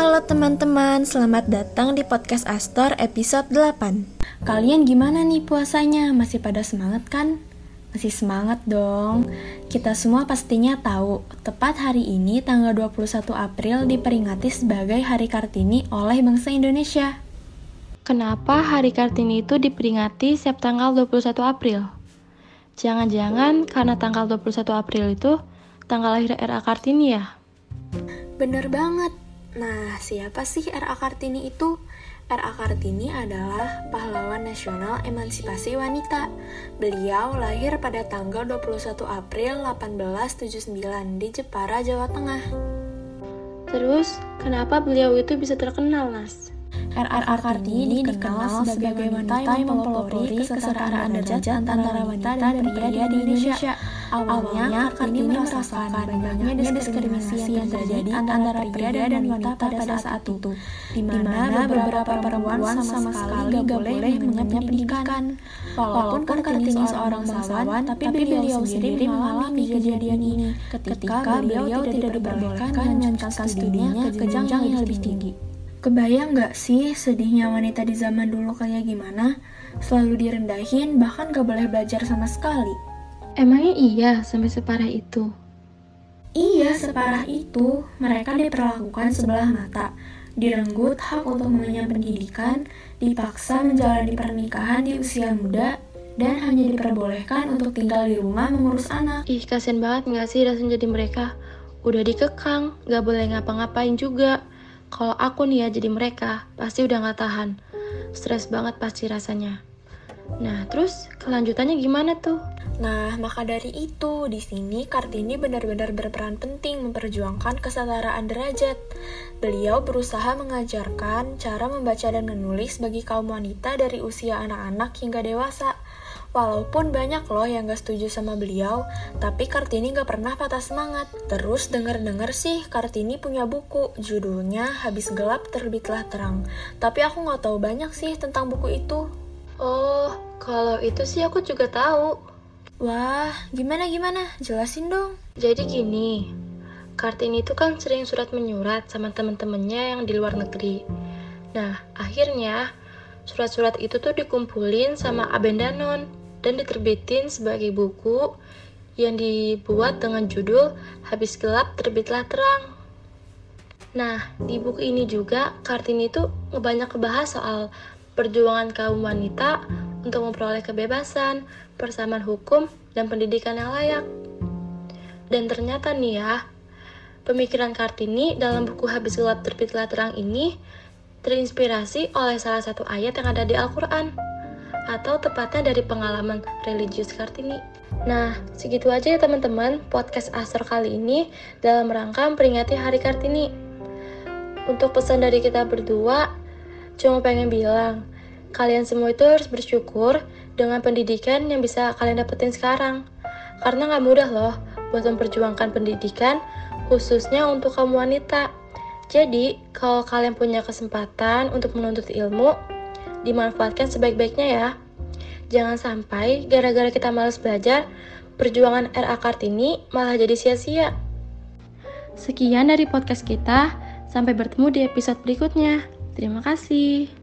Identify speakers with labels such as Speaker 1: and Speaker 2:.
Speaker 1: Halo teman-teman, selamat datang di podcast Astor episode 8 Kalian gimana nih puasanya? Masih pada semangat kan? Masih semangat dong Kita semua pastinya tahu Tepat hari ini tanggal 21 April diperingati sebagai Hari Kartini oleh bangsa Indonesia
Speaker 2: Kenapa Hari Kartini itu diperingati setiap tanggal 21 April? Jangan-jangan karena tanggal 21 April itu tanggal lahir R.A. Kartini ya?
Speaker 1: Bener banget. Nah, siapa sih R.A. Kartini itu? R.A. Kartini adalah pahlawan nasional emansipasi wanita. Beliau lahir pada tanggal 21 April 1879 di Jepara, Jawa Tengah.
Speaker 2: Terus, kenapa beliau itu bisa terkenal, Nas?
Speaker 1: RR Kartini dikenal sebagai wanita yang mempelopori kesetaraan derajat antara wanita dan pria di Indonesia. Awalnya, Kartini merasakan banyaknya diskriminasi yang terjadi antara pria dan wanita pada saat itu, di mana beberapa perempuan sama sekali gak boleh mengenyam pendidikan. Walaupun Kartini seorang bangsawan, tapi beliau sendiri mengalami kejadian ini ketika beliau tidak diperbolehkan melanjutkan studinya ke jenjang yang lebih tinggi. Kebayang gak sih sedihnya wanita di zaman dulu kayak gimana? Selalu direndahin, bahkan gak boleh belajar sama sekali.
Speaker 2: Emangnya iya sampai separah itu?
Speaker 1: Iya, separah itu. Mereka diperlakukan sebelah mata. Direnggut hak untuk mengenyam pendidikan, dipaksa menjalani pernikahan di usia muda, dan hanya diperbolehkan untuk tinggal di rumah mengurus anak.
Speaker 2: Ih, kasian banget gak sih rasanya jadi mereka? Udah dikekang, gak boleh ngapa-ngapain juga kalau aku nih ya jadi mereka, pasti udah gak tahan. Stres banget pasti rasanya. Nah, terus kelanjutannya gimana tuh?
Speaker 1: Nah, maka dari itu, di sini Kartini benar-benar berperan penting memperjuangkan kesetaraan derajat. Beliau berusaha mengajarkan cara membaca dan menulis bagi kaum wanita dari usia anak-anak hingga dewasa. Walaupun banyak loh yang gak setuju sama beliau, tapi Kartini gak pernah patah semangat. Terus denger-denger sih Kartini punya buku, judulnya Habis Gelap Terbitlah Terang. Tapi aku gak tahu banyak sih tentang buku itu.
Speaker 2: Oh, kalau itu sih aku juga tahu.
Speaker 1: Wah, gimana-gimana? Jelasin dong.
Speaker 2: Jadi gini, Kartini itu kan sering surat menyurat sama temen-temennya yang di luar negeri. Nah, akhirnya surat-surat itu tuh dikumpulin sama Abendanon dan diterbitin sebagai buku yang dibuat dengan judul Habis Gelap Terbitlah Terang. Nah, di buku ini juga Kartini itu ngebanyak kebahas soal perjuangan kaum wanita untuk memperoleh kebebasan, persamaan hukum, dan pendidikan yang layak. Dan ternyata nih ya, pemikiran Kartini dalam buku Habis Gelap Terbitlah Terang ini terinspirasi oleh salah satu ayat yang ada di Al-Quran atau tepatnya dari pengalaman religius Kartini. Nah, segitu aja ya teman-teman podcast Astor kali ini dalam rangka memperingati Hari Kartini. Untuk pesan dari kita berdua, cuma pengen bilang, kalian semua itu harus bersyukur dengan pendidikan yang bisa kalian dapetin sekarang. Karena nggak mudah loh buat memperjuangkan pendidikan, khususnya untuk kaum wanita. Jadi, kalau kalian punya kesempatan untuk menuntut ilmu, dimanfaatkan sebaik-baiknya ya. Jangan sampai gara-gara kita males belajar, perjuangan RA Kartini malah jadi sia-sia. Sekian dari podcast kita, sampai bertemu di episode berikutnya. Terima kasih.